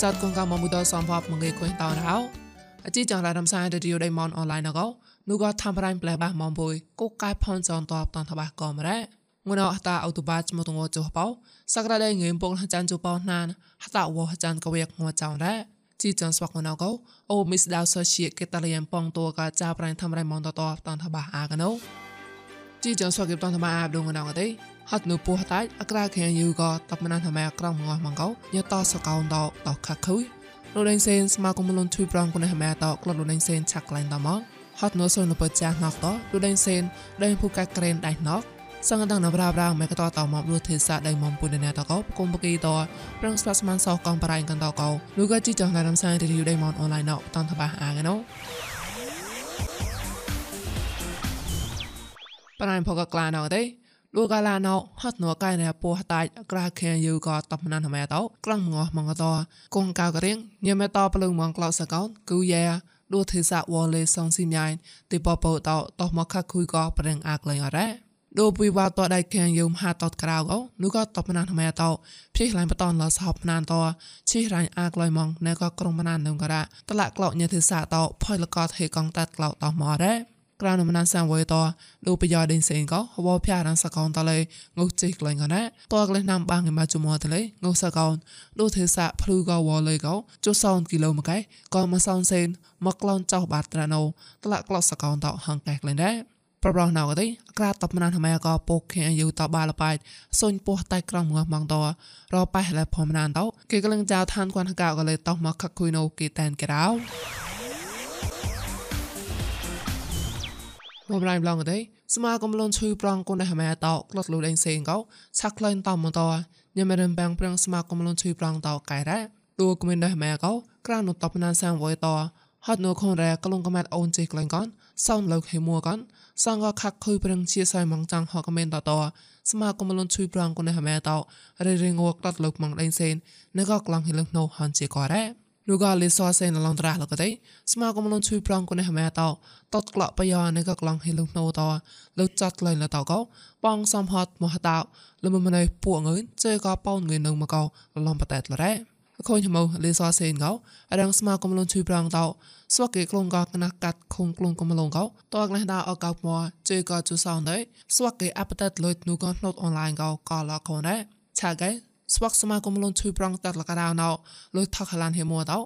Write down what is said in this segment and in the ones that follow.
សាត់កងកាមមុតសំភពមកគេគួយតោរោអជីចងរំសាយរឌីយោដៃមនអនឡាញណកោនោះក៏ធ្វើប្រៃប្លែបាមកបុយកូកាយផនចនតបតនតបាកំរ៉ាងួនអត់តាអូតូបាចមកតងចុះបោសក្តាដៃងឿមពងចាន់ជបោណានហតាវចាន់កវៀកងួចောင်းរ៉ាជីចនស្វកណកោអូមីស្ដៅសជាកេតាលៀមប៉ងតួកាចាប្រៃធ្វើប្រៃមនតតបតនតបាអាកណូជីចនស្វកេបតនតបាអាបដងណកទេ ហត់នៅពោះតាច់អក្រាខៀងយូក៏តបណានធ្វើក្រំងងមកោញតសកោនតតខខុយលោកដេងសេនស្មាគមលនជួយប្រងគុណហមែតក្លត់លោកដេងសេនឆាក់ក្លែងតមកហត់នៅសូនបើចាស់ណកតលោកដេងសេនដេងភូកាក្រែនដៃណកសង្កតាំងនៅប្រាប្រាមេកតតមករួទេសាដៃមុំពុនណែតកោគុំបកីតប្រងស្វាស្មានសោកំបរៃកន្តកោលោកក៏ជីចងឡារំសាយរីយដៃមនអនឡាញណកតនតបាអាកណូប្រៃផកក្លាណកទេ លូកាឡាណោហត់ណូកៃណែពោះតាច់ក្រាខែយូក៏តបណានហមែតោក្រំងោះមងតកងកៅករៀងញ៉ែមែតប្លឹងមងក្លោសកោគូយ៉ែឌូទេសាវ៉លេសងស៊ីញ៉ៃទីបបោតោតោមកខខុយក៏ប្រឹងអាក់លែងអរ៉ាដូពីវ៉ាតដៃខាងយមហាតតក្រៅក៏នោះក៏តបណានហមែតោភីខ្លាញ់បតនលសហបណានតឈីរាញ់អាក់លយមងណែក៏ក្រុងបណាននឹងក៏រ៉ាតលាក់ក្លោកញ៉ែទេសាតោផយលកតហេកងតាត់ក្លោកតោមករ៉ា ក្រៅនំណានសាំវយតលូបយ៉ាដេនសេងក៏ហវភារានសកោនតលេងុជិក្លែងកណាតក្លែងណាំបាងមកជុំតលេងុសកោនលូទេសាភ្លឺក៏វលេក៏ជុសោនគីឡូមកែក៏មកសោនសេនមកក្លូនចោបាត្រាណូតលាក់ក្លោសកោនតហងកែក្លែងដែរប្រប្រោណៅទេក្រាតបណានហមែក៏ពុកខែយូតបាលបាច់សុញពោះតៃក្រំងមកតរប៉ះលែផមណានតគេកលឹងចៅឋានគួនកៅក៏លេតមកខកគុយណូគេតែនក្រៅ មកប្រៃប្លងទេសមាកំលនឈឺប្រងគុនដែរម៉ែតោក្លត់លូដេងសេងកោឆាក់ក្លែងតមកតញ៉ាំរំបាំងប្រងស្មាកំលនឈឺប្រងតោកែរ៉ាតួគមិនដែរម៉ែកោក្រានតបណានសាំវយតហត់នូខនរ៉ាក្លងកម៉ាត់អូនជិក្លែងកនសោមលោកហេមួកនសងកខាក់ខុយប្រងជាសៃម៉ងចាំងហកមិនតតស្មាកំលនឈឺប្រងគុនដែរម៉ែតោរេរេងវក្លត់លោកម៉ងដេងសេនណកក្លងហិលងណូហានជាកោរ៉ា 누가리소아세나롱드라라거데스마고물론추이플랑코네하메타떳글라빠야네가글랑히룽노타르짜틀라이나타고빵섬핫모하타르무마네ពួងើចេកាប៉ោងើនឹងមកកោលលំបតែតលរ៉េអខូនឈ្មោះលីសាសេងកោរាំងស្មាកំលូនជួយប្រងតោស្វកេក្លងកោកណាកាត់ខុងក្លងកំលងកោតកណេះដាអកោមកចេកោជូសោណៃស្វកេអបតតលុយនូកោណូតអនឡាញកោកោលកោណេឆាកែ ស្វកសមាគមលនជួយប្រងតលកដៅណោលុយថខលានហេមួតោ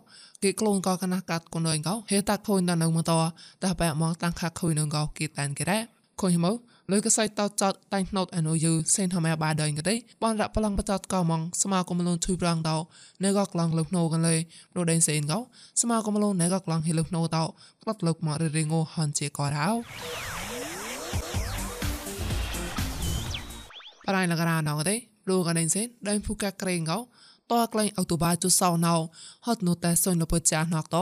គេក្លូនកកណះកាត់គនអងកោហេតាខូនតនៅម៉ូតោតបែមកតាំងខាខូននឹងកោគេតានគេរ៉េខូនហមោលុយកសៃតោចតតៃណូតអនុយសេនធម្មបាដងកទេបនរប្លងបតតកោម៉ងសមាគមលនជួយប្រងតោនៅកក្លងលុកណូកលេនោះដេនសេនកោសមាគមលននៅកក្លងហេលុកណូតោផ្លាត់លុកមករីងោហនជាកោរោរ៉ៃលករ៉ាណងទេ រូកដេងសេនដេញភូកាក្រេងកោតក្លែងអូតូបាជូសោណៅហត់នូតែសុញលពចាណកត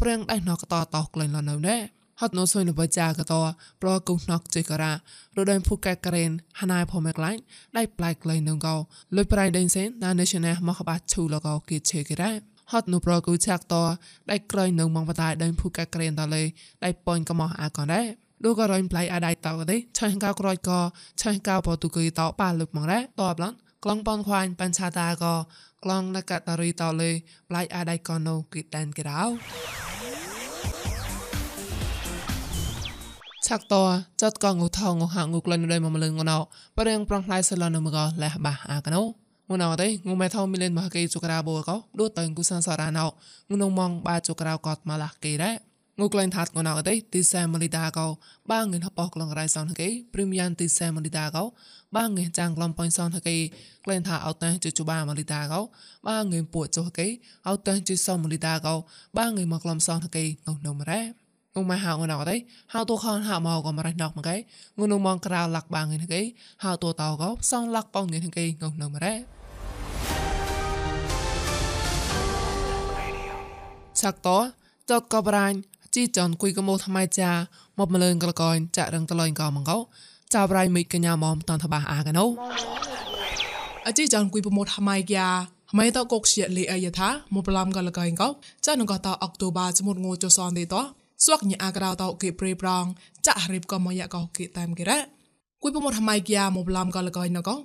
ព្រៀងដៃណកតតក្លែងលនៅណែហត់នូសុញលពចាកតប្រគុណកជិការ៉ារដេញភូកាក្រេនហណៃផមេក្លែងដៃប្លែកក្លែងនឹងកោលុយប្រៃដេងសេនណា national មកបាឈូលកោគីជេការ៉ាហត់នូប្រគូឆាក់តដៃក្រែងនឹងមកបតាដេញភូកាក្រេនតលេដៃប៉ុញកមអាកនដែរ លោកក៏រញប្លៃអាដៃតទេឆាញ់កៅក្រោយក៏ឆាញ់កៅបទូគីតប៉ាលឹកមកដែរតបឡនក្លងប៉នខ្វាញ់បញ្ឆាតាក៏ក្លងណកតារីតលេប្លៃអាដៃក៏នៅគីតានគេរោឆាក់តចាត់កងូថងងហាងងូក្លែងដៃមកម្លឹងងណោបរៀងប្រងផ្លៃសឡនមកលះបាអាកណោងូណោទេងូមេថោមីលេនមកគេជុក្រាបូកោដូចតើគូសានសរ៉ាណោងូនងមងបាជុក្រាកតមកលះគេដែរងូក្លែងថាត់ងណៅទេទីសែមលីតាកោបាងិនហបកលងរៃសនគេព្រី មយ៉ាងទីសែមលីតាកោបាងិនចាំងក្លំប៉ុញសនគេក្លែងថាអត់តែជជបាមលីតាកោបាងិនពួចចុះគេអត់តែជសមលីតាកោបាងិនមកក្លំសនគេងនៅមរ៉ាងមកហៅងណៅទេហៅតូខនហៅមកក៏មករណោមកគេងនោះមកក្រៅលាក់បាងិនគេហៅតូតោកោសងលាក់ប៉ងិនគេងនៅមរ៉ាឆាក់តចតកបរាញ់ ជីចនគួយកមោថ្មៃចាមកម្លើងកលកយចាក់រឹងតលៃកោមងកោចៅប្រៃមិកញ្ញាមមតនតបាអាកណូអជីចនគួយប្រមោថ្មៃយ៉ាម៉ៃតកុកជាលីអាយថាមកប្លាំកលកយកោចានងកតអុកតូបាចមុតងូចសនទេតស្វាក់ញអាក្រៅតគេព្រេប្រងចាក់រៀបកមយ៉ាកោគេតាមគេរ៉ាគួយប្រមោថ្មៃយ៉ាមកប្លាំកលកយណកោ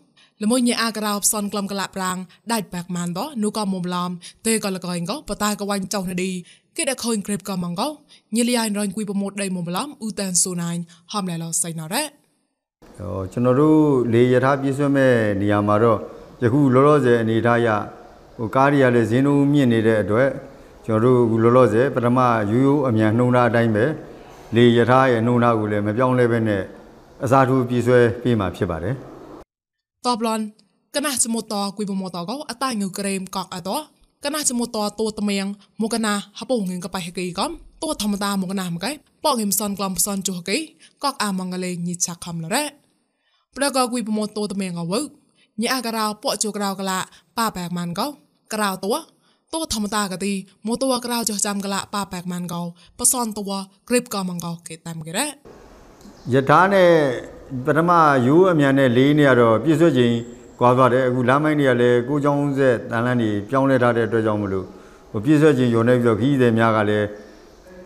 ល្មួយញ៉ាអាក្រោបសនក្លំកលាប្រាំងដាច់បាក់ម៉ានតនូក៏មុំឡំទេក៏លកអងក៏បតាក៏វាញ់ចោះណឌី គេដែលខូនក្រេបក៏ម៉ងក៏ញិលយ៉ៃរញគួយប្រមោតដៃមុំឡំឧតានស៊ូណៃហំឡៃឡសៃណរ៉ាဟောကျွန်တော်တို့လေရထားပြည့်စွတ်မဲ့နေရာမှာတော့ယခုလောလောဆယ်အနေထားရဟိုကားတွေကလည်းဈေးနှုန်းမြင့်နေတဲ့အတွက်ကျွန်တော်တို့အခုလောလောဆယ်ပထမရိုးရိုးအမြန်နှုံးထားအတိုင်းပဲလေရထားရဲ့နှုံးထားကိုလည်းမပြောင်းလဲပဲနဲ့အစားထိုးပြည့်စွဲပေးမှာဖြစ်ပါတယ်តបឡនកណាសមុតតគួយបមតកោអតាងើក្រេមក កអតកណាសមុតតតូតមៀងមកណាហពងងកបៃហកីកំតូធម្មតាមកណាមកៃប៉ងហិមសនក្លំសនជុហកីកកអាមងលេញិឆាខំលរ៉ប្រកគួយបមតតូតមៀងអវញីអាការោពកជូក្រៅកលាប៉ាបែកម៉ានកោក្រៅតួតួធម្មតាកទីមកតួក្រៅចុះចាំកលាប៉ាបែកម៉ានកោបសនតួគ្រីបកមងកោគេតាមគេរ៉យថាနဲ့ပထမရိုးအမြန်နဲ့လေးနေရတော့ပြည့်စွတ်ခြင်း ကွာသွားတယ်အခုလမ်းမိုင်းတွေကလည်းကိုကျောင်းဆက်တန်လန်းတွေပြောင်းလဲထားတဲ့အတွက်ကြောင့်မလို့ဟိုပြည့်စွက်ခြင်းယုံနေပြီးတော့ခီးသည်များကလည်း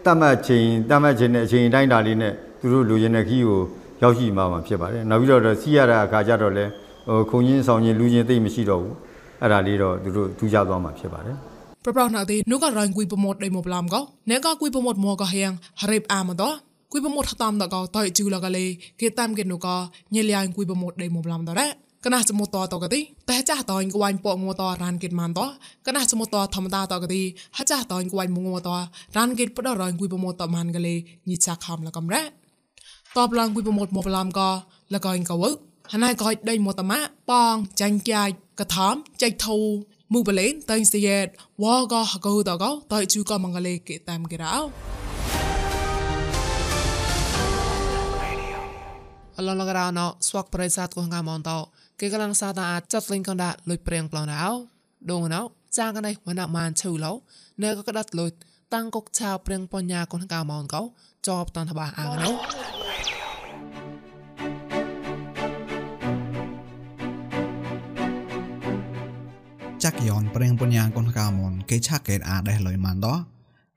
တတ်မှတ်ခြင်းတတ်မှတ်ခြင်းနဲ့အချိန်တိုင်းတာလေးနဲ့သူတို့လူရင်းတဲ့ခီးကိုရောက်ရှိမှာမှဖြစ်ပါတယ်နောက်ပြီးတော့စီးရတဲ့အခါကျတော့လည်းဟိုခုံချင်းဆောင်ချင်းလူချင်းသိမ့်မရှိတော့ဘူးအဲ့ဒါလေးတော့သူတို့ထူးခြားသွားမှာဖြစ်ပါတယ်ပပရနာတိနုကရန်ကွီပမတ်ဒိမပလမ်ကောနေကကွီပမတ်မောကဟယံဟရိပ်အာမတော့ကွီပမတ်ထတမ်ဒကောတိုက်ကျူလကလေကေတမ်ကေနုကညေလျိုင်ကွီပမတ်ဒိမပလမ်တော့ ងគួយប្រមោតដៃមកប្លាមតរ៉កណាសមុតតតកទីតែចាស់តងគួយពកងតរានគេម៉ានតកណាសមុតតធម្មតាតកទីហចាស់តងគួយមងតរានគេបដរងគួយប្រមោតតម៉ានកលេញិឆាខំលកំរ៉តបឡើងគួយប្រមោតមកប្លាមក៏លកអងក៏វហណៃក៏ដៃមកតម៉ាបងចាញ់ចាច់កថមចៃធូមូបលេនតៃសយេតវក៏ហកោតកោតៃជូក៏មងលេគេតាមគេរោអឡឡករណោស្វកប្រិស័តកងកាមន្តោ គេកំឡុងសាតាអាចចាត់លេងកណ្ដាលុយព្រៀងប្លងណៅដងណៅចាកណៃវណ្ណមានឈូឡោណែក៏ក្តាត់លុយតាំងកុកឆាវព្រៀងបញ្ញាកងកាមន្តកោចបតាន់តបាអាងណៅចាក់យ៉នប្រេងបញ្ញាកូនកាមនគេឆាកេតអាដេះលុយម៉ាន់ដោ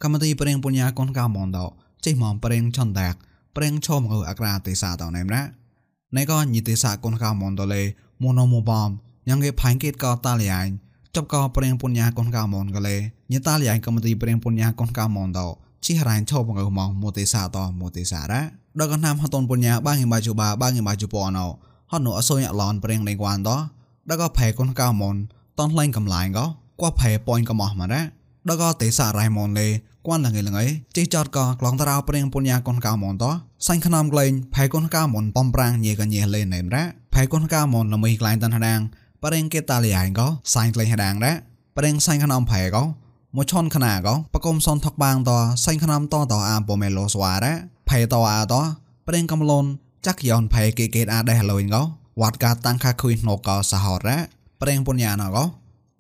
កម្មទីប្រេងបញ្ញាកូនកាមនដោចេះមកប្រេងឆនតាក់ប្រេងឈោមអឺអក្រាទេសាតណែមណា ណៃក៏ញីទេសាកូនកាមនដោលេមូណូមូបំយ៉ាងគេផាញ់កេតក៏តាលីអាញចប់ក៏ប្រេងបញ្ញាកូនកាមនកលេញីតាលីអាញកម្មទីប្រេងបញ្ញាកូនកាមនដោជីហរ៉ាញឈោមអឺមកមូទេសាតមូទេសារ៉ាដល់កណាមហតនបញ្ញាបាងិបាជូបាបាងិបាជូពអណោហត់នោះអសយអឡនប្រេងលេងគួនដោដល់ក៏ផែកូនកាមនតនឡែងកំឡាញក៏គួផែប៉យកំអស់មកណាដល់ក៏ទេសារ៉ៃមនលេ គួនលងៃលងៃចេះចតក៏ក្លងតារោព្រៀងពុញ្ញាកូនកៅមនតសាញ់ខ្នំក្លែងផែកូនកៅមនបំប្រាំងញេកញេលេណែមរ៉ាផែកូនកៅមនលមីក្លែងតាន់ហដាងប្រេងគេតាលីយ៉ៃក៏សាញ់ក្លែងហដាងរ៉ាប្រេងសាញ់ខ្នំផែក៏មួយឆនខណាក៏បកុំសនថកបាងតសាញ់ខ្នំតតអាពមេឡូស្វារ៉ាផែតអាតប្រេងកំលនចាក់យ៉នផែគេគេអាដេះលុយក៏វត្តកាតាំងខាខុយណូក៏សហរ៉ាប្រេងពុញ្ញាណក៏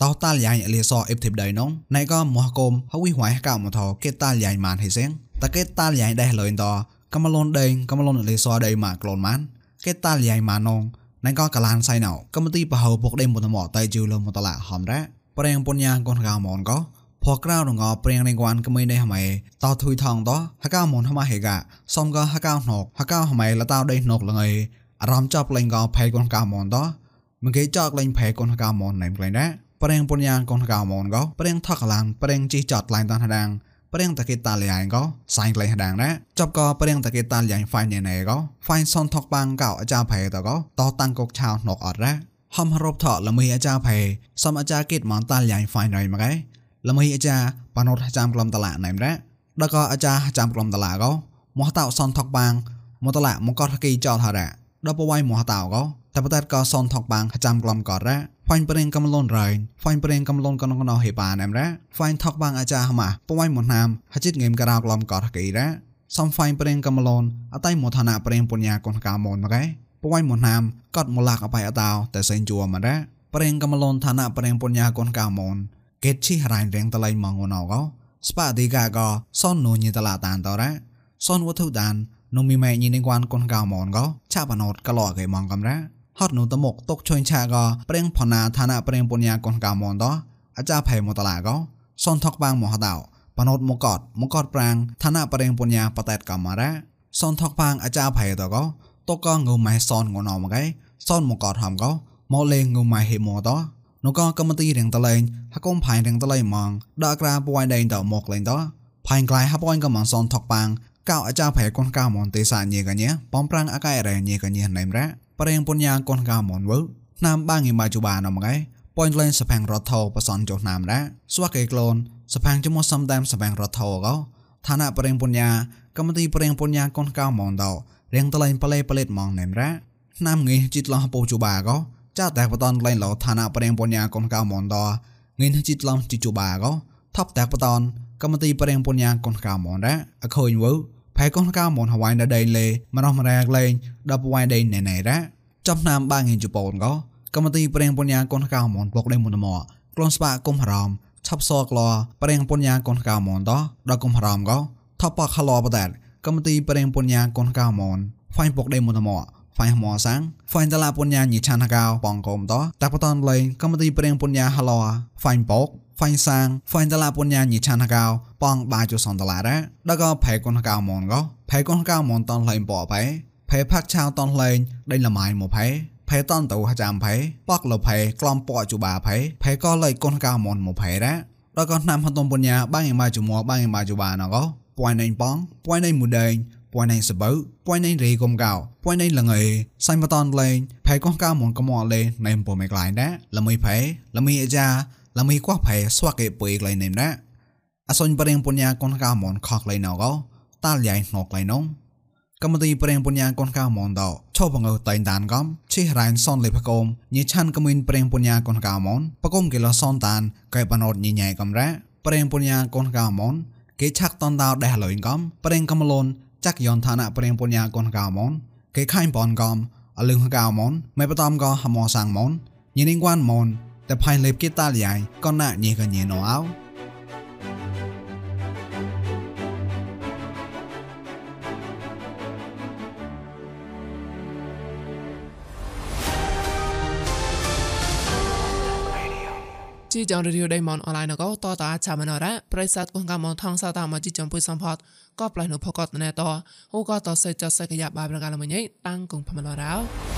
តោតាលយ៉ៃអលីសអ៊ីបធីបដៃនងណៃក៏មោះកុំហវីហួយកៅមកថគេតាលយ៉ៃម៉ានហេសេងតគេតាលយ៉ៃដែរលឿនតកំលូនដេងកំលូនអលីសដៃម៉ាក្លូនម៉ានគេតាលយ៉ៃម៉ានងណៃក៏កលានសៃណៅកំទីបហៅពុកដេមុតមកតៃជូលមកតឡាហំរ៉ាប្រេងពុនយ៉ាងកូនកៅមនក៏พอคราวงอเปรียงในวันก็ไม่ได้ทำไมตอทุยทองต่อฮักก้ามนทำไมเหกะซอมก็ฮักก้าหนกฮักก้าทำไมละตาวได้หนกเลยอารมณ์จับเล่งก็แพ้กอนกามนต่อมึงเคยจอกเล่งแพ้กอนกามนไหนมึงเลยนะ ប្រេងពុនយ៉ាងកូនកៅមនកោប្រេងថកឡានប្រេងជីចតឡៃតានហដាងប្រេងតកេតាលីយ៉ៃកោសៃក្លែងហដាងណាចប់កោប្រេងតកេតាលីយ៉ៃហ្វាញណែណែកោហ្វាញសុនថកបាងកោអាចារ្យផៃតកោតតាំងកុកឆៅណកអត់រ៉ាហំរົບថលមីអាចារ្យផៃសំអាចារ្យគិតមកតាលីយ៉ៃហ្វាញរៃមកឯលមីអាចារ្យបណូតចាំក្លំតឡាណែមរ៉ាដល់កោអាចារ្យចាំក្លំតឡាកោមកតោសុនថកបាងមកតឡាមកកតគីចោថារ៉ាដល់បវៃមកតោកោ តែបតតកោសុនថកបាងចាំក្លំកតរ៉ាហ្វាញ់ប្រេងកំលនរ៉ៃហ្វាញ់ប្រេងកំលនកនកណោហេបានអែមរ៉ាហ្វាញ់ថកបាងអាចារ្យហមាពវៃមុនណាមហចិត្តងេមការោក្លំកតកេរ៉ាសំហ្វាញ់ប្រេងកំលនអតៃមឋានៈប្រេងពុញ្ញាកុនកាមនមកឯពវៃមុនណាមកត់មលាកអបាយអតោតែសេងជួមរ៉ាប្រេងកំលនឋានៈប្រេងពុញ្ញាកុនកាមនកេតឈីរ៉ៃរៀងតឡៃម៉ងណោកោស្ប៉ាឌីកាកោសននូញីតឡាតានតរ៉ាសនវត្ថុដាននំមីម៉ែញីនឹងគួនកុនកាមនកោឆាបណូតកឡោកេម៉ងកំរ៉ា ហត់នូតមុកតុកជួយឆាកប្រេងផណាឋានៈប្រេងពុញ្ញាកុនកាមនតអាចារ្យផៃមតឡាកសនថកបាងមហដៅបណូតមកតមកតប្រាងឋានៈប្រេងពុញ្ញាបតេតកាមារ៉ាសនថកបាងអាចារ្យផៃតកតុកងងម៉ៃសនងណោមកឯសនមកតហំកមកលេងងុំម៉ៃហេម៉ូតនោះក៏កម្មទីរៀងតលេងហកុំផៃរៀងតលេងម៉ងដកក្រាពួយដេងតមកលេងតផៃក្លាយហបអនក៏មិនសនថកប៉ាងកៅអាចារ្យផែកូនកៅមនទេសាញេកញ៉បំប្រាំងអកាយរ៉ែញេកញ៉ណៃមរ៉ា ប្រេងពុនយ៉ាងកូនកៅមនវើណាមបាងីម៉ាជូបានមកឯប៉ុនលេងសផាំងរត់ថោបសនចុះណាមរ៉ាស្វាកេក្លូនសផាំងជាមួយសំដាមសផាំងរត់ថោកោឋានៈប្រេងពុនយ៉ាកម្មទីប្រេងពុនយ៉ាកូនកៅមនដោរៀងតលេងប្លេប្លេតម៉ងណៃមរ៉ាណាមងីជីតឡោះពូជូបាកោចាតែបតនលេងលោឋានៈប្រេងពុនយ៉ាកូនកៅមនដោងីជីតឡោះជីជូបាកោថប់តែបតនកម្មទីប្រេងពុនយ៉ាកូនកៅមនរ៉ាអខូនវើ ផែកូនកៅមនហវ៉ៃណដេលេមរោះមរែកលេងដល់ពួយដេណែណៃរ៉ាចំណាមបាងងីជូបូនកោកម្មទីប្រេងពុនយ៉ាកូនកៅមនពុកដេមុនមកក្លូនស្បាគុំហរំឆាប់សក្លប្រេងពុនយ៉ាកូនកៅមនតដល់គុំហរំកោថបបខឡបដាកម្មទីប្រេងពុនយ៉ាកូនកៅមនហ្វាញ់ពុកដេមុនមកហ្វាញ់ហមអសាំងហ្វាញ់តឡាពុនយ៉ាញីឆានកៅបងកុំតតាក់បតនលេងកម្មទីប្រេងពុនយ៉ាហឡហ្វាញ់ពុក ហ្វាញ់សាងហ្វាញ់តឡាពុនយ៉ាញីឆានកៅបងបាជូសនតឡារ៉ាដល់ក៏ផែកូនកៅមនកោផែកូនកៅមនតនលេងបអផែផែផាក់ឆៅតនលេងដេញលម៉ៃមកផែផែតនទៅចាំផែប៉កលផែក្លំពជូបាផែផែក៏លេកូនកៅមនមកផែរ៉ាដល់ក៏ណាំហតុំពុនយ៉ាបាងឯម៉ាជូមួបាងឯម៉ាជូបាណកោពួយណេងប៉ងពួយណេងមូដេងពួយណេងសបើពួយណេងរីកុំកៅពួយណេងលងឯសៃមតនលេងផែកោះកៅមនកមអលេណេមពុមេក្លាយណាលមីផែលមីអាចា លមីកោះផែស្វាក់ឯពុយក្លែងណេមណាអសុញប្រេងពុនយ៉ាកូនកៅមនខកក្លែងណកោតាលយ៉ៃណកក្លែងនងកម្មទីប្រេងពុញ្ញាកូនកៅមនដោឈប់ងើតៃតានកំឈិរ៉ៃនសនលេផកុំញីឆាន់កមីនប្រេងពុញ្ញាកូនកៅមនបកុំគេលសនតានកែបណតញីញ៉ៃកំរ៉ាប្រេងពុញ្ញាកូនកៅមនគេឆាក់តនដោដេះលុយកំប្រេងកំលូនចាក់យនឋានៈប្រេងពុញ្ញាកូនកៅមនគេខៃបនកំអលឹងកៅមនមិនបតំក៏ហមសាំងមនញីនឹងគួនមន តែផៃលេបគេតាលយ៉ៃក៏ណាញីកញីណោអោជីចងរីយដៃមនអនឡាញក៏តតអាចាំណរ៉ាប្រិស័តកងកមថងសាតាមកជីចំពុយសំផតក៏ផ្លៃនៅផកតណែតហូក៏តសេចសេកយ៉ាបាប្រកាលមញៃតាំងគងផមឡរ៉ោ